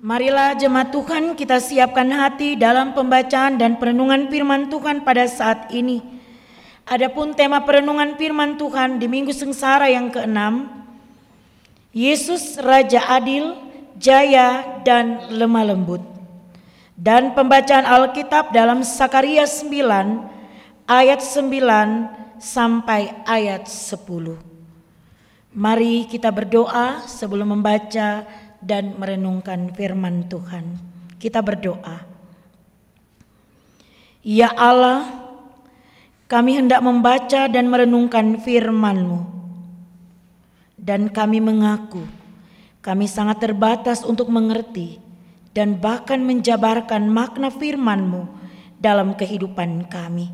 Marilah jemaat Tuhan kita siapkan hati dalam pembacaan dan perenungan firman Tuhan pada saat ini. Adapun tema perenungan firman Tuhan di minggu sengsara yang keenam, Yesus Raja Adil, Jaya dan Lemah Lembut. Dan pembacaan Alkitab dalam Sakaria 9 ayat 9 sampai ayat 10. Mari kita berdoa sebelum membaca dan merenungkan firman Tuhan. Kita berdoa. Ya Allah, kami hendak membaca dan merenungkan firman-Mu. Dan kami mengaku kami sangat terbatas untuk mengerti dan bahkan menjabarkan makna firman-Mu dalam kehidupan kami.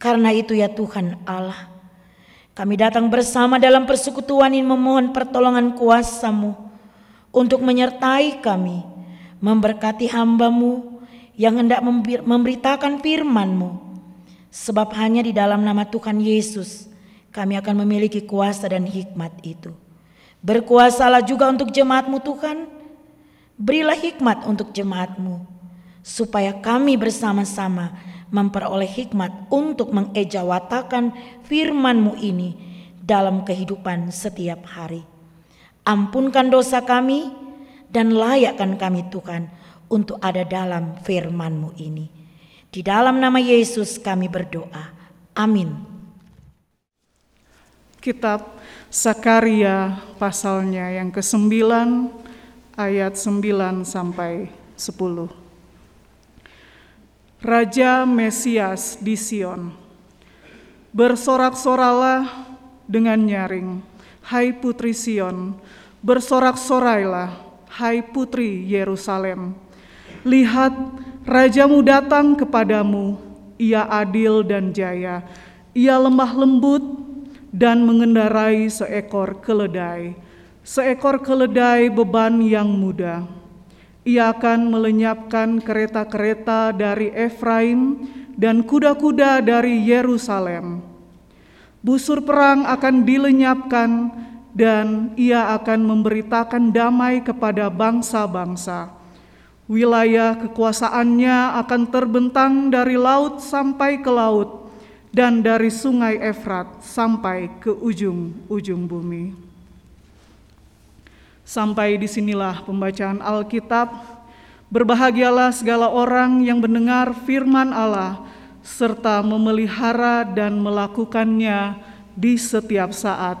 Karena itu ya Tuhan Allah, kami datang bersama dalam persekutuan ini memohon pertolongan kuasa-Mu untuk menyertai kami, memberkati hambamu yang hendak memberitakan firmanmu. Sebab hanya di dalam nama Tuhan Yesus kami akan memiliki kuasa dan hikmat itu. Berkuasalah juga untuk jemaatmu Tuhan. Berilah hikmat untuk jemaatmu. Supaya kami bersama-sama memperoleh hikmat untuk mengejawatakan firmanmu ini dalam kehidupan setiap hari. Ampunkan dosa kami dan layakkan kami Tuhan untuk ada dalam firman-Mu ini. Di dalam nama Yesus kami berdoa. Amin. Kitab Sakaria pasalnya yang ke-9 ayat 9 sampai 10. Raja Mesias di Sion. Bersorak-soralah dengan nyaring hai putri Sion, bersorak-sorailah, hai putri Yerusalem. Lihat, rajamu datang kepadamu, ia adil dan jaya, ia lemah lembut dan mengendarai seekor keledai, seekor keledai beban yang mudah. Ia akan melenyapkan kereta-kereta dari Efraim dan kuda-kuda dari Yerusalem Busur perang akan dilenyapkan dan ia akan memberitakan damai kepada bangsa-bangsa. Wilayah kekuasaannya akan terbentang dari laut sampai ke laut dan dari sungai Efrat sampai ke ujung-ujung bumi. Sampai di sinilah pembacaan Alkitab. Berbahagialah segala orang yang mendengar firman Allah serta memelihara dan melakukannya di setiap saat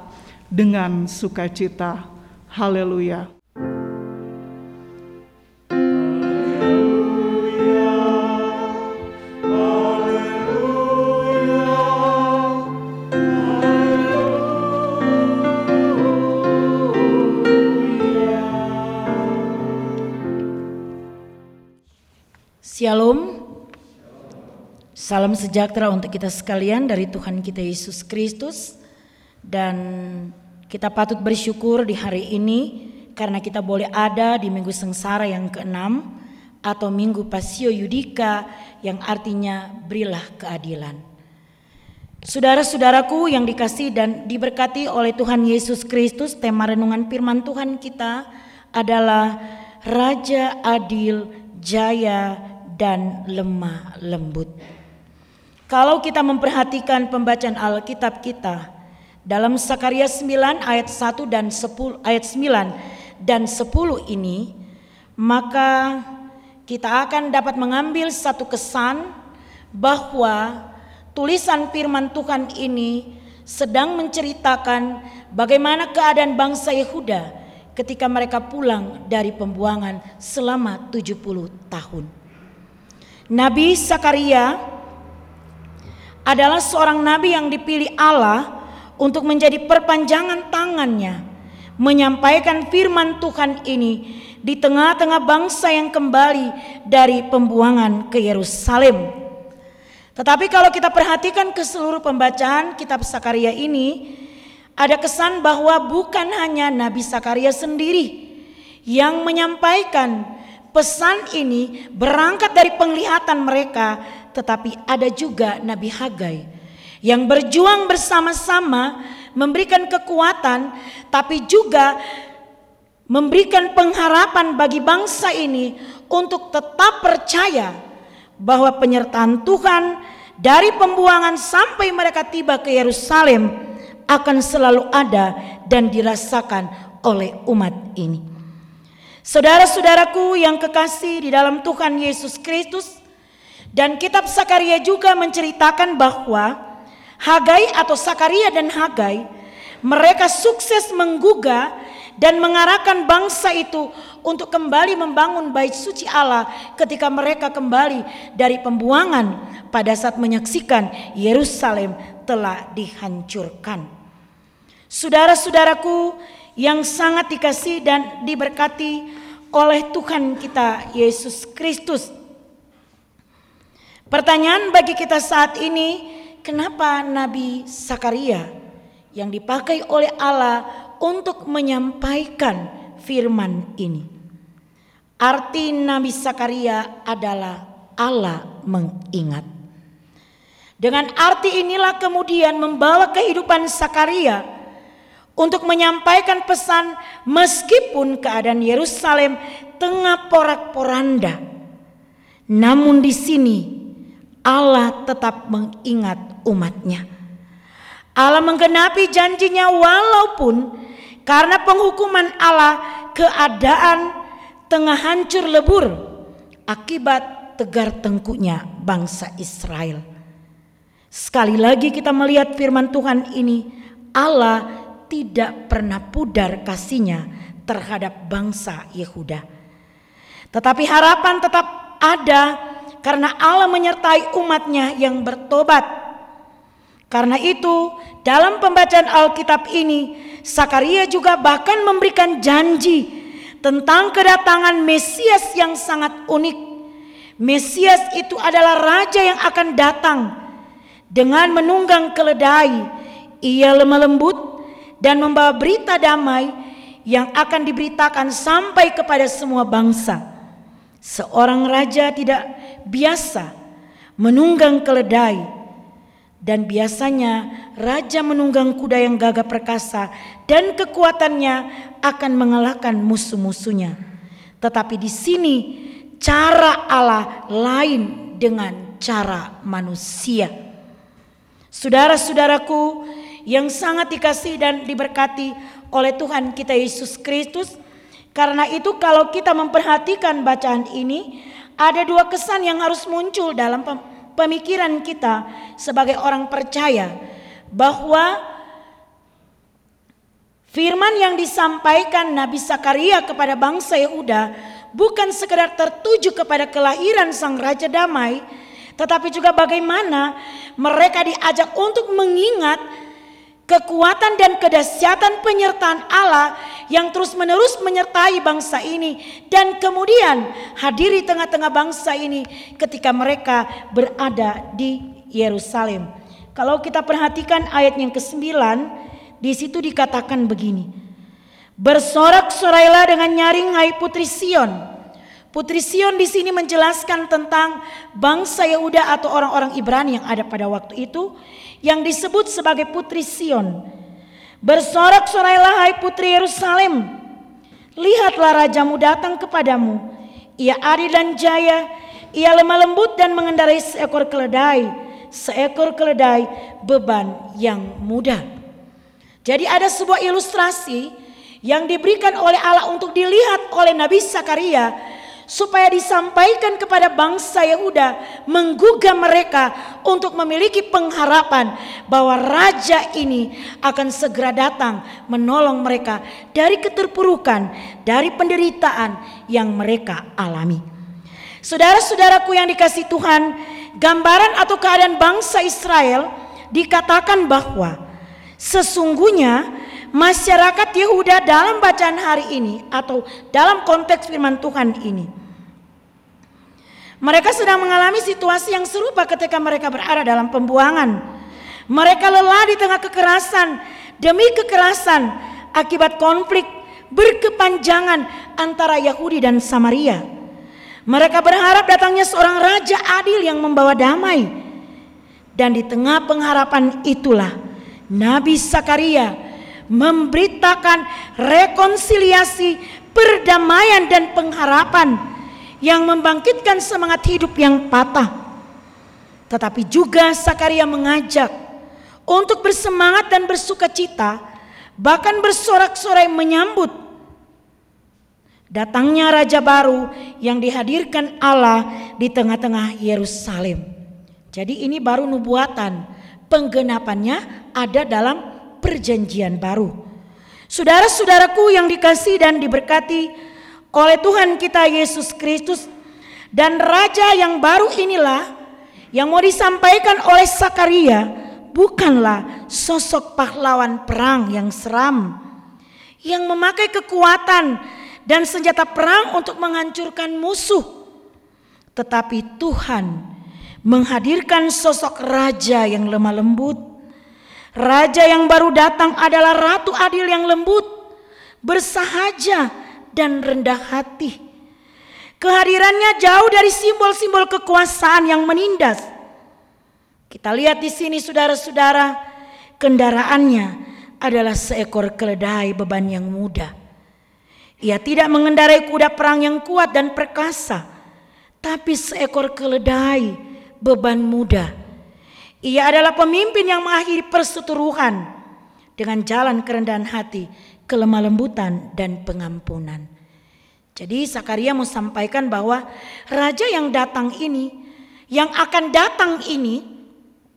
dengan sukacita. Haleluya! Sejahtera untuk kita sekalian dari Tuhan kita Yesus Kristus dan kita patut bersyukur di hari ini karena kita boleh ada di minggu sengsara yang keenam atau minggu pasio yudika yang artinya berilah keadilan. Saudara-saudaraku yang dikasih dan diberkati oleh Tuhan Yesus Kristus, tema renungan firman Tuhan kita adalah Raja Adil, Jaya, dan Lemah Lembut. Kalau kita memperhatikan pembacaan Alkitab kita dalam Sakaria 9 ayat 1 dan 10 ayat 9 dan 10 ini maka kita akan dapat mengambil satu kesan bahwa tulisan firman Tuhan ini sedang menceritakan bagaimana keadaan bangsa Yehuda ketika mereka pulang dari pembuangan selama 70 tahun. Nabi Sakaria adalah seorang nabi yang dipilih Allah untuk menjadi perpanjangan tangannya menyampaikan firman Tuhan ini di tengah-tengah bangsa yang kembali dari pembuangan ke Yerusalem. Tetapi kalau kita perhatikan ke seluruh pembacaan kitab Sakaria ini, ada kesan bahwa bukan hanya Nabi Sakaria sendiri yang menyampaikan pesan ini berangkat dari penglihatan mereka tetapi ada juga Nabi Hagai yang berjuang bersama-sama memberikan kekuatan tapi juga memberikan pengharapan bagi bangsa ini untuk tetap percaya bahwa penyertaan Tuhan dari pembuangan sampai mereka tiba ke Yerusalem akan selalu ada dan dirasakan oleh umat ini. Saudara-saudaraku yang kekasih di dalam Tuhan Yesus Kristus dan kitab Sakaria juga menceritakan bahwa Hagai atau Sakaria dan Hagai mereka sukses menggugah dan mengarahkan bangsa itu untuk kembali membangun bait suci Allah ketika mereka kembali dari pembuangan pada saat menyaksikan Yerusalem telah dihancurkan. Saudara-saudaraku yang sangat dikasih dan diberkati oleh Tuhan kita Yesus Kristus. Pertanyaan bagi kita saat ini, kenapa Nabi Sakaria yang dipakai oleh Allah untuk menyampaikan firman ini? Arti Nabi Sakaria adalah Allah mengingat. Dengan arti inilah kemudian membawa kehidupan Sakaria untuk menyampaikan pesan meskipun keadaan Yerusalem tengah porak-poranda. Namun di sini Allah tetap mengingat umatnya. Allah menggenapi janjinya walaupun karena penghukuman Allah keadaan tengah hancur lebur akibat tegar tengkunya bangsa Israel. Sekali lagi kita melihat firman Tuhan ini, Allah tidak pernah pudar kasihnya terhadap bangsa Yehuda. Tetapi harapan tetap ada karena Allah menyertai umatnya yang bertobat. Karena itu dalam pembacaan Alkitab ini Sakaria juga bahkan memberikan janji tentang kedatangan Mesias yang sangat unik. Mesias itu adalah raja yang akan datang dengan menunggang keledai. Ia lemah lembut dan membawa berita damai yang akan diberitakan sampai kepada semua bangsa. Seorang raja tidak biasa menunggang keledai dan biasanya raja menunggang kuda yang gagah perkasa dan kekuatannya akan mengalahkan musuh-musuhnya. Tetapi di sini cara Allah lain dengan cara manusia. Saudara-saudaraku, yang sangat dikasih dan diberkati oleh Tuhan kita Yesus Kristus. Karena itu kalau kita memperhatikan bacaan ini, ada dua kesan yang harus muncul dalam pemikiran kita sebagai orang percaya bahwa firman yang disampaikan Nabi Sakaria kepada bangsa Yehuda bukan sekedar tertuju kepada kelahiran sang raja damai, tetapi juga bagaimana mereka diajak untuk mengingat kekuatan dan kedahsyatan penyertaan Allah yang terus-menerus menyertai bangsa ini dan kemudian hadiri tengah-tengah bangsa ini ketika mereka berada di Yerusalem. Kalau kita perhatikan ayat yang ke-9, di situ dikatakan begini. Bersorak-sorailah dengan nyaring hai putri Sion. Putri Sion di sini menjelaskan tentang bangsa Yehuda atau orang-orang Ibrani yang ada pada waktu itu yang disebut sebagai putri Sion. Bersorak-sorailah hai putri Yerusalem. Lihatlah rajamu datang kepadamu. Ia adil dan jaya. Ia lemah lembut dan mengendarai seekor keledai. Seekor keledai beban yang mudah. Jadi ada sebuah ilustrasi yang diberikan oleh Allah untuk dilihat oleh Nabi Sakaria supaya disampaikan kepada bangsa Yehuda menggugah mereka untuk memiliki pengharapan bahwa raja ini akan segera datang menolong mereka dari keterpurukan, dari penderitaan yang mereka alami. Saudara-saudaraku yang dikasih Tuhan, gambaran atau keadaan bangsa Israel dikatakan bahwa sesungguhnya masyarakat Yehuda dalam bacaan hari ini atau dalam konteks firman Tuhan ini. Mereka sedang mengalami situasi yang serupa ketika mereka berada dalam pembuangan. Mereka lelah di tengah kekerasan demi kekerasan akibat konflik berkepanjangan antara Yahudi dan Samaria. Mereka berharap datangnya seorang raja adil yang membawa damai. Dan di tengah pengharapan itulah Nabi Sakaria memberitakan rekonsiliasi, perdamaian dan pengharapan yang membangkitkan semangat hidup yang patah. Tetapi juga Sakaria mengajak untuk bersemangat dan bersuka cita, bahkan bersorak-sorai menyambut datangnya raja baru yang dihadirkan Allah di tengah-tengah Yerusalem. Jadi ini baru nubuatan, penggenapannya ada dalam perjanjian baru. Saudara-saudaraku yang dikasih dan diberkati oleh Tuhan kita Yesus Kristus dan raja yang baru inilah yang mau disampaikan oleh Sakaria bukanlah sosok pahlawan perang yang seram yang memakai kekuatan dan senjata perang untuk menghancurkan musuh. Tetapi Tuhan menghadirkan sosok raja yang lemah lembut. Raja yang baru datang adalah ratu adil yang lembut, bersahaja dan rendah hati. Kehadirannya jauh dari simbol-simbol kekuasaan yang menindas. Kita lihat di sini saudara-saudara, kendaraannya adalah seekor keledai beban yang mudah. Ia tidak mengendarai kuda perang yang kuat dan perkasa, tapi seekor keledai beban muda. Ia adalah pemimpin yang mengakhiri perseteruhan dengan jalan kerendahan hati, kelemah lembutan dan pengampunan. Jadi Sakaria mau sampaikan bahwa raja yang datang ini, yang akan datang ini,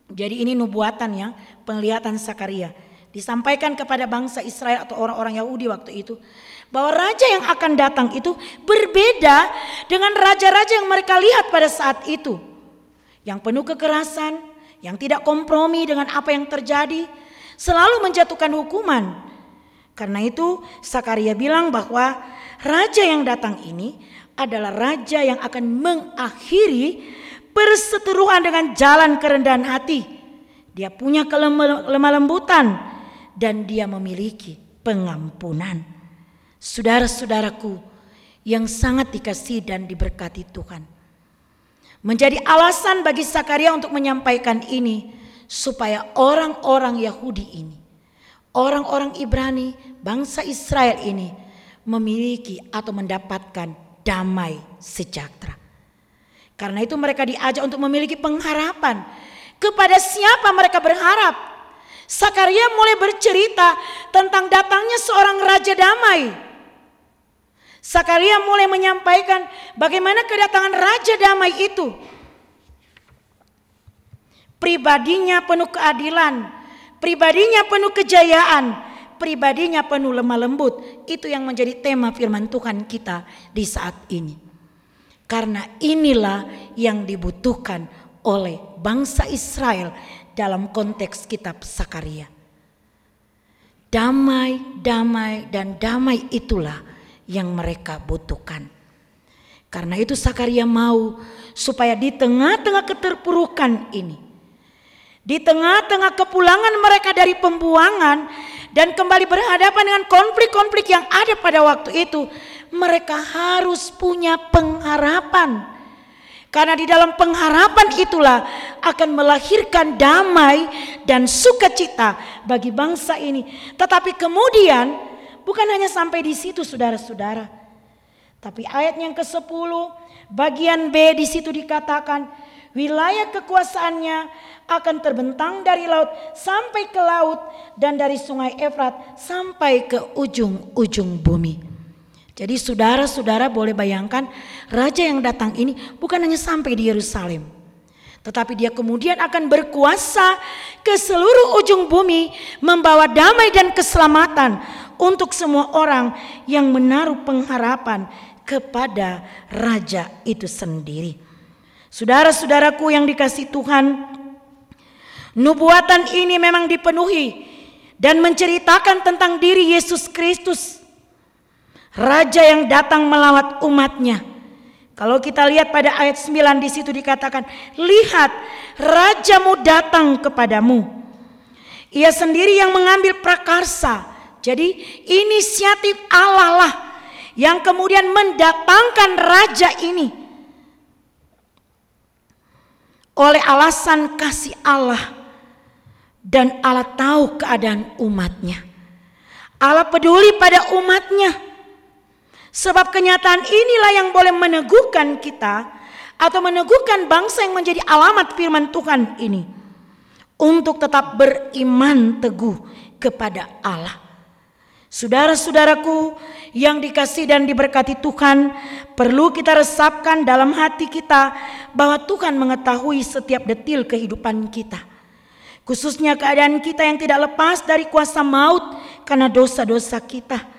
jadi ini nubuatan ya, penglihatan Sakaria disampaikan kepada bangsa Israel atau orang-orang Yahudi waktu itu bahwa raja yang akan datang itu berbeda dengan raja-raja yang mereka lihat pada saat itu. Yang penuh kekerasan, yang tidak kompromi dengan apa yang terjadi, selalu menjatuhkan hukuman. Karena itu Sakaria bilang bahwa raja yang datang ini adalah raja yang akan mengakhiri perseteruan dengan jalan kerendahan hati. Dia punya kelemah lembutan dan dia memiliki pengampunan. Saudara-saudaraku yang sangat dikasih dan diberkati Tuhan. Menjadi alasan bagi Sakaria untuk menyampaikan ini supaya orang-orang Yahudi ini, orang-orang Ibrani, bangsa Israel ini memiliki atau mendapatkan damai sejahtera. Karena itu mereka diajak untuk memiliki pengharapan. Kepada siapa mereka berharap? Sakaria mulai bercerita tentang datangnya seorang raja damai Sakaria mulai menyampaikan bagaimana kedatangan Raja Damai itu. Pribadinya penuh keadilan, pribadinya penuh kejayaan, pribadinya penuh lemah lembut. Itu yang menjadi tema firman Tuhan kita di saat ini. Karena inilah yang dibutuhkan oleh bangsa Israel dalam konteks kitab Sakaria. Damai, damai, dan damai itulah yang mereka butuhkan. Karena itu Sakaria mau supaya di tengah-tengah keterpurukan ini, di tengah-tengah kepulangan mereka dari pembuangan dan kembali berhadapan dengan konflik-konflik yang ada pada waktu itu, mereka harus punya pengharapan. Karena di dalam pengharapan itulah akan melahirkan damai dan sukacita bagi bangsa ini. Tetapi kemudian Bukan hanya sampai di situ saudara-saudara. Tapi ayat yang ke-10 bagian B di situ dikatakan wilayah kekuasaannya akan terbentang dari laut sampai ke laut dan dari sungai Efrat sampai ke ujung-ujung bumi. Jadi saudara-saudara boleh bayangkan raja yang datang ini bukan hanya sampai di Yerusalem. Tetapi dia kemudian akan berkuasa ke seluruh ujung bumi membawa damai dan keselamatan untuk semua orang yang menaruh pengharapan kepada raja itu sendiri. Saudara-saudaraku yang dikasih Tuhan, nubuatan ini memang dipenuhi dan menceritakan tentang diri Yesus Kristus. Raja yang datang melawat umatnya. Kalau kita lihat pada ayat 9 di situ dikatakan, "Lihat, rajamu datang kepadamu. Ia sendiri yang mengambil prakarsa jadi inisiatif Allah lah yang kemudian mendatangkan raja ini. Oleh alasan kasih Allah dan Allah tahu keadaan umatnya. Allah peduli pada umatnya. Sebab kenyataan inilah yang boleh meneguhkan kita atau meneguhkan bangsa yang menjadi alamat firman Tuhan ini untuk tetap beriman teguh kepada Allah. Saudara-saudaraku yang dikasih dan diberkati Tuhan, perlu kita resapkan dalam hati kita bahwa Tuhan mengetahui setiap detil kehidupan kita. Khususnya keadaan kita yang tidak lepas dari kuasa maut karena dosa-dosa kita.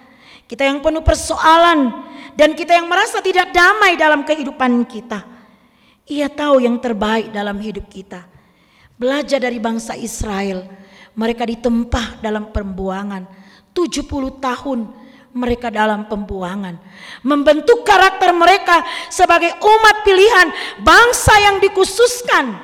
Kita yang penuh persoalan dan kita yang merasa tidak damai dalam kehidupan kita. Ia tahu yang terbaik dalam hidup kita. Belajar dari bangsa Israel, mereka ditempah dalam pembuangan 70 tahun mereka dalam pembuangan. Membentuk karakter mereka sebagai umat pilihan, bangsa yang dikhususkan.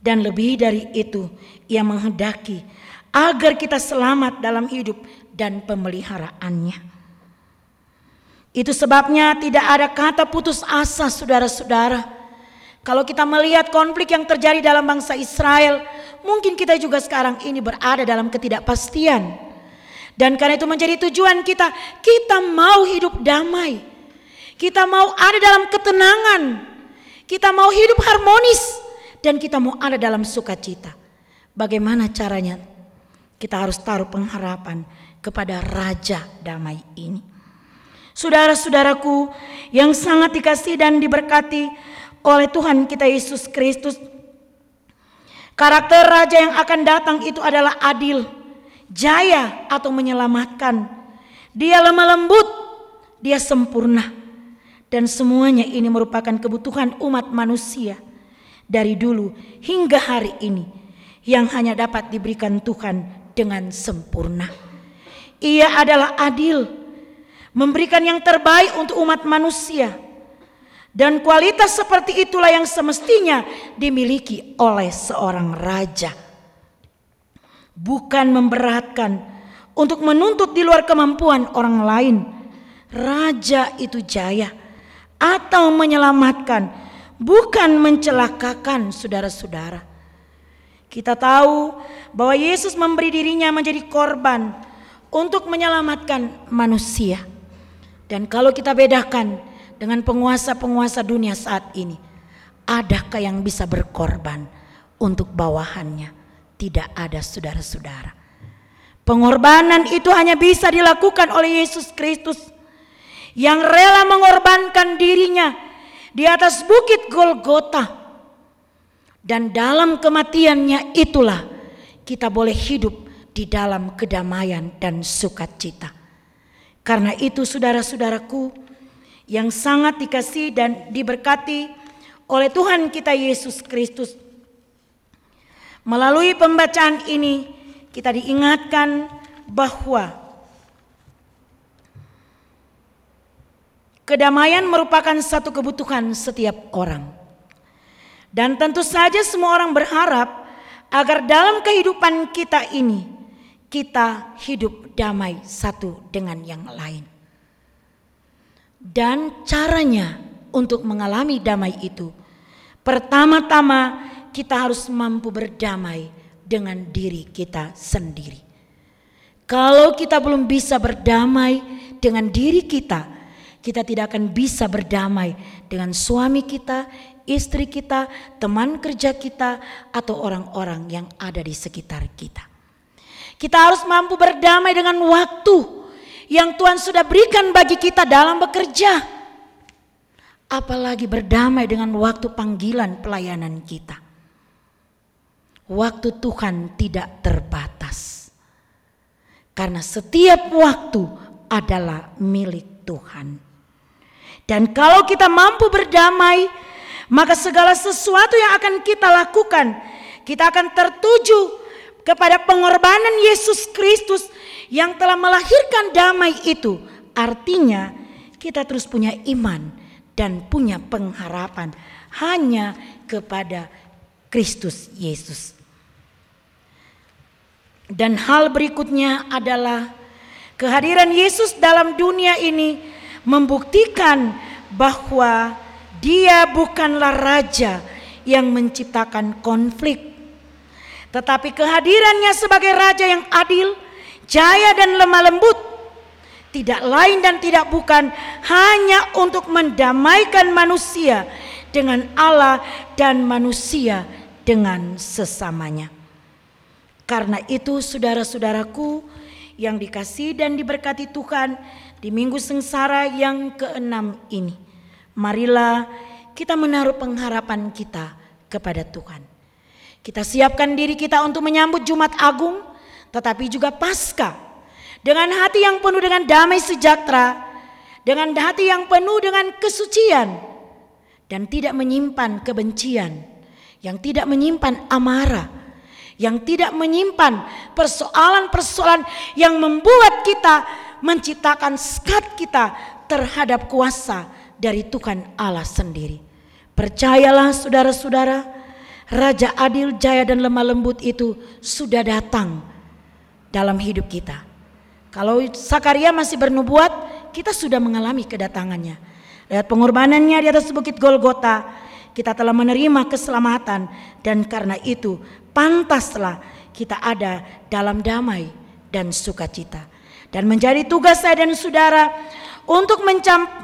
Dan lebih dari itu, ia menghendaki agar kita selamat dalam hidup dan pemeliharaannya. Itu sebabnya tidak ada kata putus asa saudara-saudara. Kalau kita melihat konflik yang terjadi dalam bangsa Israel, mungkin kita juga sekarang ini berada dalam ketidakpastian. Dan karena itu menjadi tujuan kita, kita mau hidup damai. Kita mau ada dalam ketenangan. Kita mau hidup harmonis dan kita mau ada dalam sukacita. Bagaimana caranya? Kita harus taruh pengharapan kepada raja damai ini. Saudara-saudaraku yang sangat dikasih dan diberkati, oleh Tuhan kita Yesus Kristus. Karakter raja yang akan datang itu adalah adil, jaya atau menyelamatkan. Dia lemah lembut, dia sempurna. Dan semuanya ini merupakan kebutuhan umat manusia dari dulu hingga hari ini yang hanya dapat diberikan Tuhan dengan sempurna. Ia adalah adil, memberikan yang terbaik untuk umat manusia dan kualitas seperti itulah yang semestinya dimiliki oleh seorang raja. Bukan memberatkan untuk menuntut di luar kemampuan orang lain. Raja itu jaya atau menyelamatkan, bukan mencelakakan saudara-saudara. Kita tahu bahwa Yesus memberi dirinya menjadi korban untuk menyelamatkan manusia. Dan kalau kita bedakan dengan penguasa-penguasa dunia saat ini. Adakah yang bisa berkorban untuk bawahannya? Tidak ada saudara-saudara. Pengorbanan itu hanya bisa dilakukan oleh Yesus Kristus yang rela mengorbankan dirinya di atas bukit Golgota. Dan dalam kematiannya itulah kita boleh hidup di dalam kedamaian dan sukacita. Karena itu saudara-saudaraku, yang sangat dikasih dan diberkati oleh Tuhan kita Yesus Kristus. Melalui pembacaan ini kita diingatkan bahwa kedamaian merupakan satu kebutuhan setiap orang. Dan tentu saja semua orang berharap agar dalam kehidupan kita ini kita hidup damai satu dengan yang lain. Dan caranya untuk mengalami damai itu, pertama-tama kita harus mampu berdamai dengan diri kita sendiri. Kalau kita belum bisa berdamai dengan diri kita, kita tidak akan bisa berdamai dengan suami kita, istri kita, teman kerja kita, atau orang-orang yang ada di sekitar kita. Kita harus mampu berdamai dengan waktu yang Tuhan sudah berikan bagi kita dalam bekerja. Apalagi berdamai dengan waktu panggilan pelayanan kita. Waktu Tuhan tidak terbatas. Karena setiap waktu adalah milik Tuhan. Dan kalau kita mampu berdamai, maka segala sesuatu yang akan kita lakukan, kita akan tertuju kepada pengorbanan Yesus Kristus yang telah melahirkan damai itu artinya kita terus punya iman dan punya pengharapan hanya kepada Kristus Yesus. Dan hal berikutnya adalah kehadiran Yesus dalam dunia ini membuktikan bahwa dia bukanlah raja yang menciptakan konflik Tetapi kehadirannya sebagai raja yang adil, jaya dan lemah lembut tidak lain dan tidak bukan hanya untuk mendamaikan manusia dengan Allah dan manusia dengan sesamanya. Karena itu saudara-saudaraku yang dikasih dan diberkati Tuhan di minggu sengsara yang keenam ini. Marilah kita menaruh pengharapan kita kepada Tuhan. Kita siapkan diri kita untuk menyambut Jumat Agung tetapi juga Paskah dengan hati yang penuh dengan damai sejahtera, dengan hati yang penuh dengan kesucian, dan tidak menyimpan kebencian, yang tidak menyimpan amarah, yang tidak menyimpan persoalan-persoalan yang membuat kita menciptakan skat kita terhadap kuasa dari Tuhan Allah sendiri. Percayalah saudara-saudara, Raja adil, jaya dan lemah lembut itu sudah datang dalam hidup kita. Kalau Sakaria masih bernubuat, kita sudah mengalami kedatangannya. Lihat pengorbanannya di atas bukit Golgota, kita telah menerima keselamatan dan karena itu pantaslah kita ada dalam damai dan sukacita. Dan menjadi tugas saya dan saudara untuk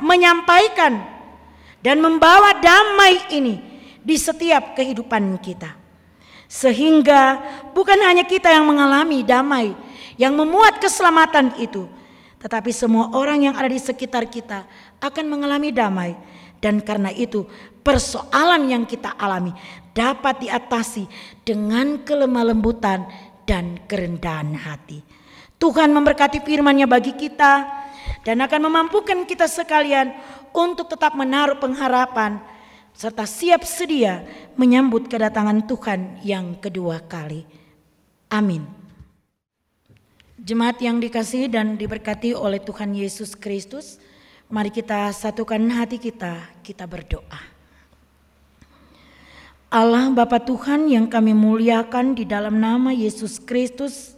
menyampaikan dan membawa damai ini di setiap kehidupan kita. Sehingga bukan hanya kita yang mengalami damai, yang memuat keselamatan itu. Tetapi semua orang yang ada di sekitar kita akan mengalami damai. Dan karena itu persoalan yang kita alami dapat diatasi dengan kelemah lembutan dan kerendahan hati. Tuhan memberkati firman-Nya bagi kita dan akan memampukan kita sekalian untuk tetap menaruh pengharapan serta siap sedia menyambut kedatangan Tuhan yang kedua kali. Amin. Jemaat yang dikasih dan diberkati oleh Tuhan Yesus Kristus, mari kita satukan hati kita, kita berdoa. Allah Bapa Tuhan yang kami muliakan di dalam nama Yesus Kristus,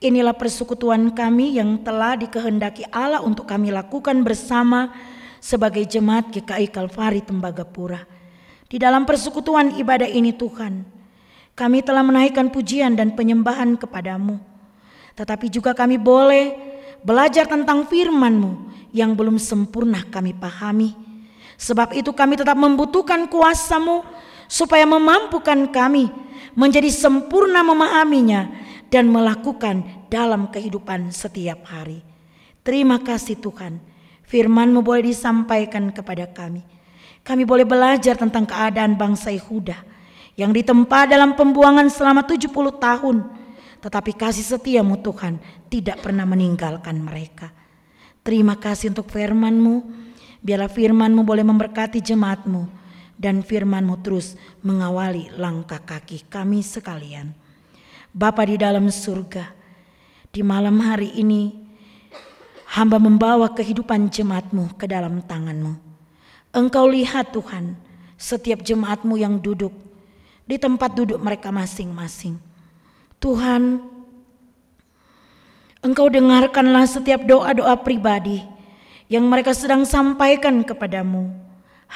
inilah persekutuan kami yang telah dikehendaki Allah untuk kami lakukan bersama sebagai jemaat GKI Kalvari Tembagapura. Di dalam persekutuan ibadah ini Tuhan, kami telah menaikkan pujian dan penyembahan kepadamu tetapi juga kami boleh belajar tentang firman-Mu yang belum sempurna kami pahami. Sebab itu kami tetap membutuhkan kuasa-Mu supaya memampukan kami menjadi sempurna memahaminya dan melakukan dalam kehidupan setiap hari. Terima kasih Tuhan, firman-Mu boleh disampaikan kepada kami. Kami boleh belajar tentang keadaan bangsa Yehuda yang ditempa dalam pembuangan selama 70 tahun tetapi kasih setiamu Tuhan tidak pernah meninggalkan mereka. Terima kasih untuk firmanmu. Biarlah firmanmu boleh memberkati jemaatmu. Dan firmanmu terus mengawali langkah kaki kami sekalian. Bapa di dalam surga. Di malam hari ini hamba membawa kehidupan jemaatmu ke dalam tanganmu. Engkau lihat Tuhan setiap jemaatmu yang duduk di tempat duduk mereka masing-masing Tuhan, Engkau dengarkanlah setiap doa-doa pribadi yang mereka sedang sampaikan kepadamu.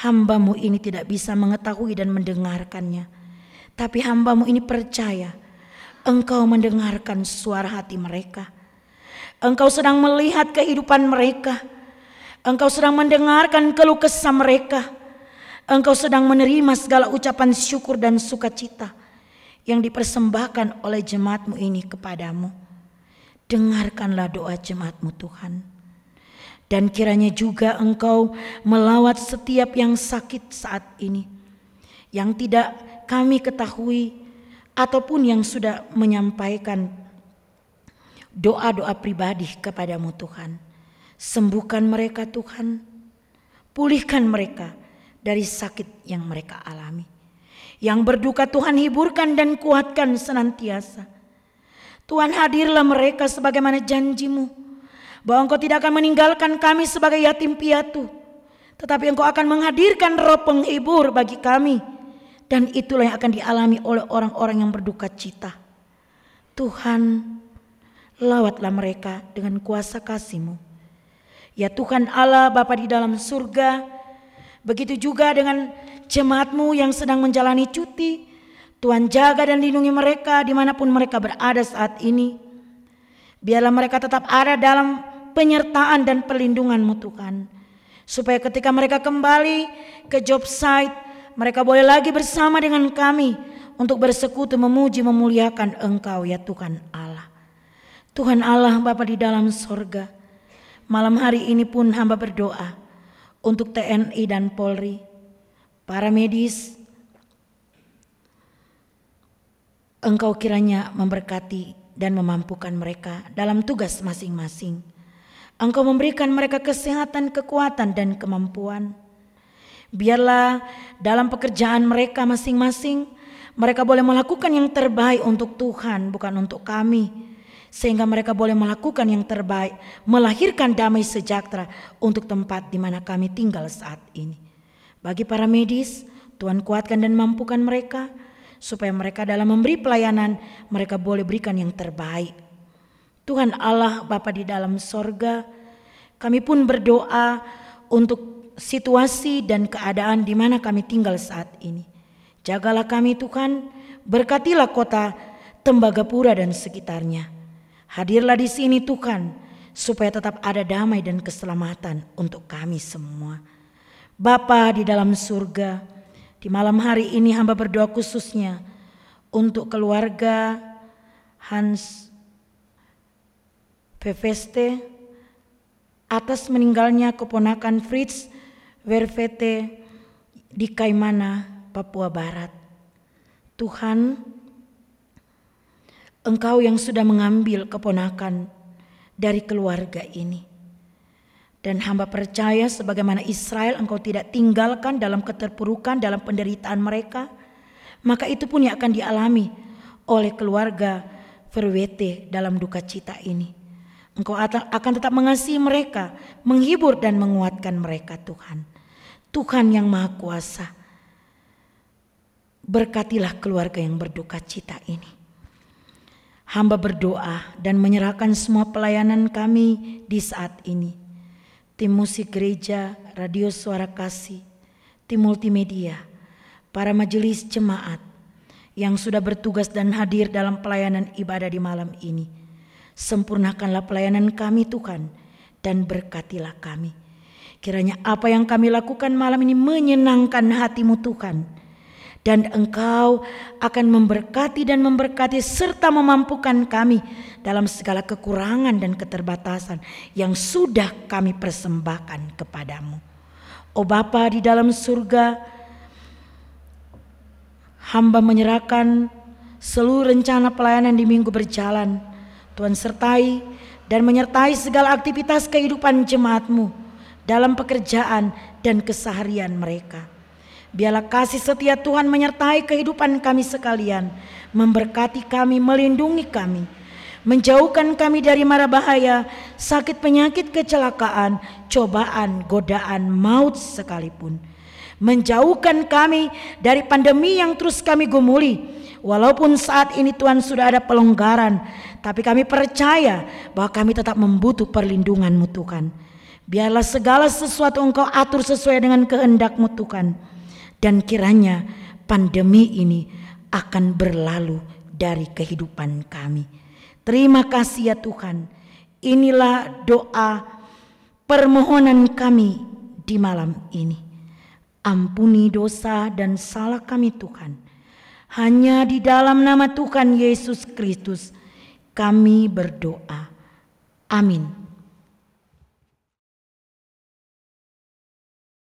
Hambamu ini tidak bisa mengetahui dan mendengarkannya. Tapi hambamu ini percaya engkau mendengarkan suara hati mereka. Engkau sedang melihat kehidupan mereka. Engkau sedang mendengarkan keluh kesah mereka. Engkau sedang menerima segala ucapan syukur dan sukacita yang dipersembahkan oleh jemaatmu ini kepadamu. Dengarkanlah doa jemaatmu Tuhan. Dan kiranya juga engkau melawat setiap yang sakit saat ini. Yang tidak kami ketahui ataupun yang sudah menyampaikan doa-doa pribadi kepadamu Tuhan. Sembuhkan mereka Tuhan. Pulihkan mereka dari sakit yang mereka alami. Yang berduka Tuhan hiburkan dan kuatkan senantiasa. Tuhan hadirlah mereka sebagaimana janjimu. Bahwa engkau tidak akan meninggalkan kami sebagai yatim piatu. Tetapi engkau akan menghadirkan roh penghibur bagi kami. Dan itulah yang akan dialami oleh orang-orang yang berduka cita. Tuhan, lawatlah mereka dengan kuasa kasih-Mu. Ya Tuhan Allah Bapa di dalam surga, begitu juga dengan jemaatmu yang sedang menjalani cuti. Tuhan jaga dan lindungi mereka di mana pun mereka berada saat ini. Biarlah mereka tetap ada dalam penyertaan dan perlindunganmu Tuhan. Supaya ketika mereka kembali ke job site, mereka boleh lagi bersama dengan kami untuk bersekutu memuji memuliakan Engkau ya Tuhan Allah. Tuhan Allah Bapa di dalam sorga, malam hari ini pun hamba berdoa untuk TNI dan Polri, para medis, Engkau kiranya memberkati dan memampukan mereka dalam tugas masing-masing. Engkau memberikan mereka kesehatan, kekuatan, dan kemampuan. Biarlah dalam pekerjaan mereka masing-masing, mereka boleh melakukan yang terbaik untuk Tuhan, bukan untuk kami sehingga mereka boleh melakukan yang terbaik, melahirkan damai sejahtera untuk tempat di mana kami tinggal saat ini. Bagi para medis, Tuhan kuatkan dan mampukan mereka supaya mereka dalam memberi pelayanan mereka boleh berikan yang terbaik. Tuhan Allah Bapa di dalam sorga, kami pun berdoa untuk situasi dan keadaan di mana kami tinggal saat ini. Jagalah kami Tuhan, berkatilah kota Tembagapura dan sekitarnya. Hadirlah di sini Tuhan, supaya tetap ada damai dan keselamatan untuk kami semua. Bapa di dalam surga, di malam hari ini hamba berdoa khususnya untuk keluarga Hans Peveste atas meninggalnya keponakan Fritz Vervete di Kaimana, Papua Barat. Tuhan, Engkau yang sudah mengambil keponakan dari keluarga ini. Dan hamba percaya sebagaimana Israel engkau tidak tinggalkan dalam keterpurukan, dalam penderitaan mereka. Maka itu pun yang akan dialami oleh keluarga Verwete dalam duka cita ini. Engkau akan tetap mengasihi mereka, menghibur dan menguatkan mereka Tuhan. Tuhan yang Maha Kuasa. Berkatilah keluarga yang berduka cita ini. Hamba berdoa dan menyerahkan semua pelayanan kami di saat ini. Tim musik gereja, radio suara kasih, tim multimedia, para majelis jemaat yang sudah bertugas dan hadir dalam pelayanan ibadah di malam ini. Sempurnakanlah pelayanan kami Tuhan dan berkatilah kami. Kiranya apa yang kami lakukan malam ini menyenangkan hatimu Tuhan dan engkau akan memberkati dan memberkati serta memampukan kami dalam segala kekurangan dan keterbatasan yang sudah kami persembahkan kepadamu. Oh Bapa di dalam surga, hamba menyerahkan seluruh rencana pelayanan di minggu berjalan. Tuhan sertai dan menyertai segala aktivitas kehidupan jemaatmu dalam pekerjaan dan keseharian mereka. Biarlah kasih setia Tuhan menyertai kehidupan kami sekalian, memberkati kami, melindungi kami, menjauhkan kami dari mara bahaya, sakit penyakit kecelakaan, cobaan, godaan, maut sekalipun. Menjauhkan kami dari pandemi yang terus kami gumuli. Walaupun saat ini Tuhan sudah ada pelonggaran, tapi kami percaya bahwa kami tetap membutuh perlindungan-Mu Tuhan. Biarlah segala sesuatu Engkau atur sesuai dengan kehendak-Mu Tuhan dan kiranya pandemi ini akan berlalu dari kehidupan kami. Terima kasih ya Tuhan. Inilah doa permohonan kami di malam ini. Ampuni dosa dan salah kami Tuhan. Hanya di dalam nama Tuhan Yesus Kristus kami berdoa. Amin.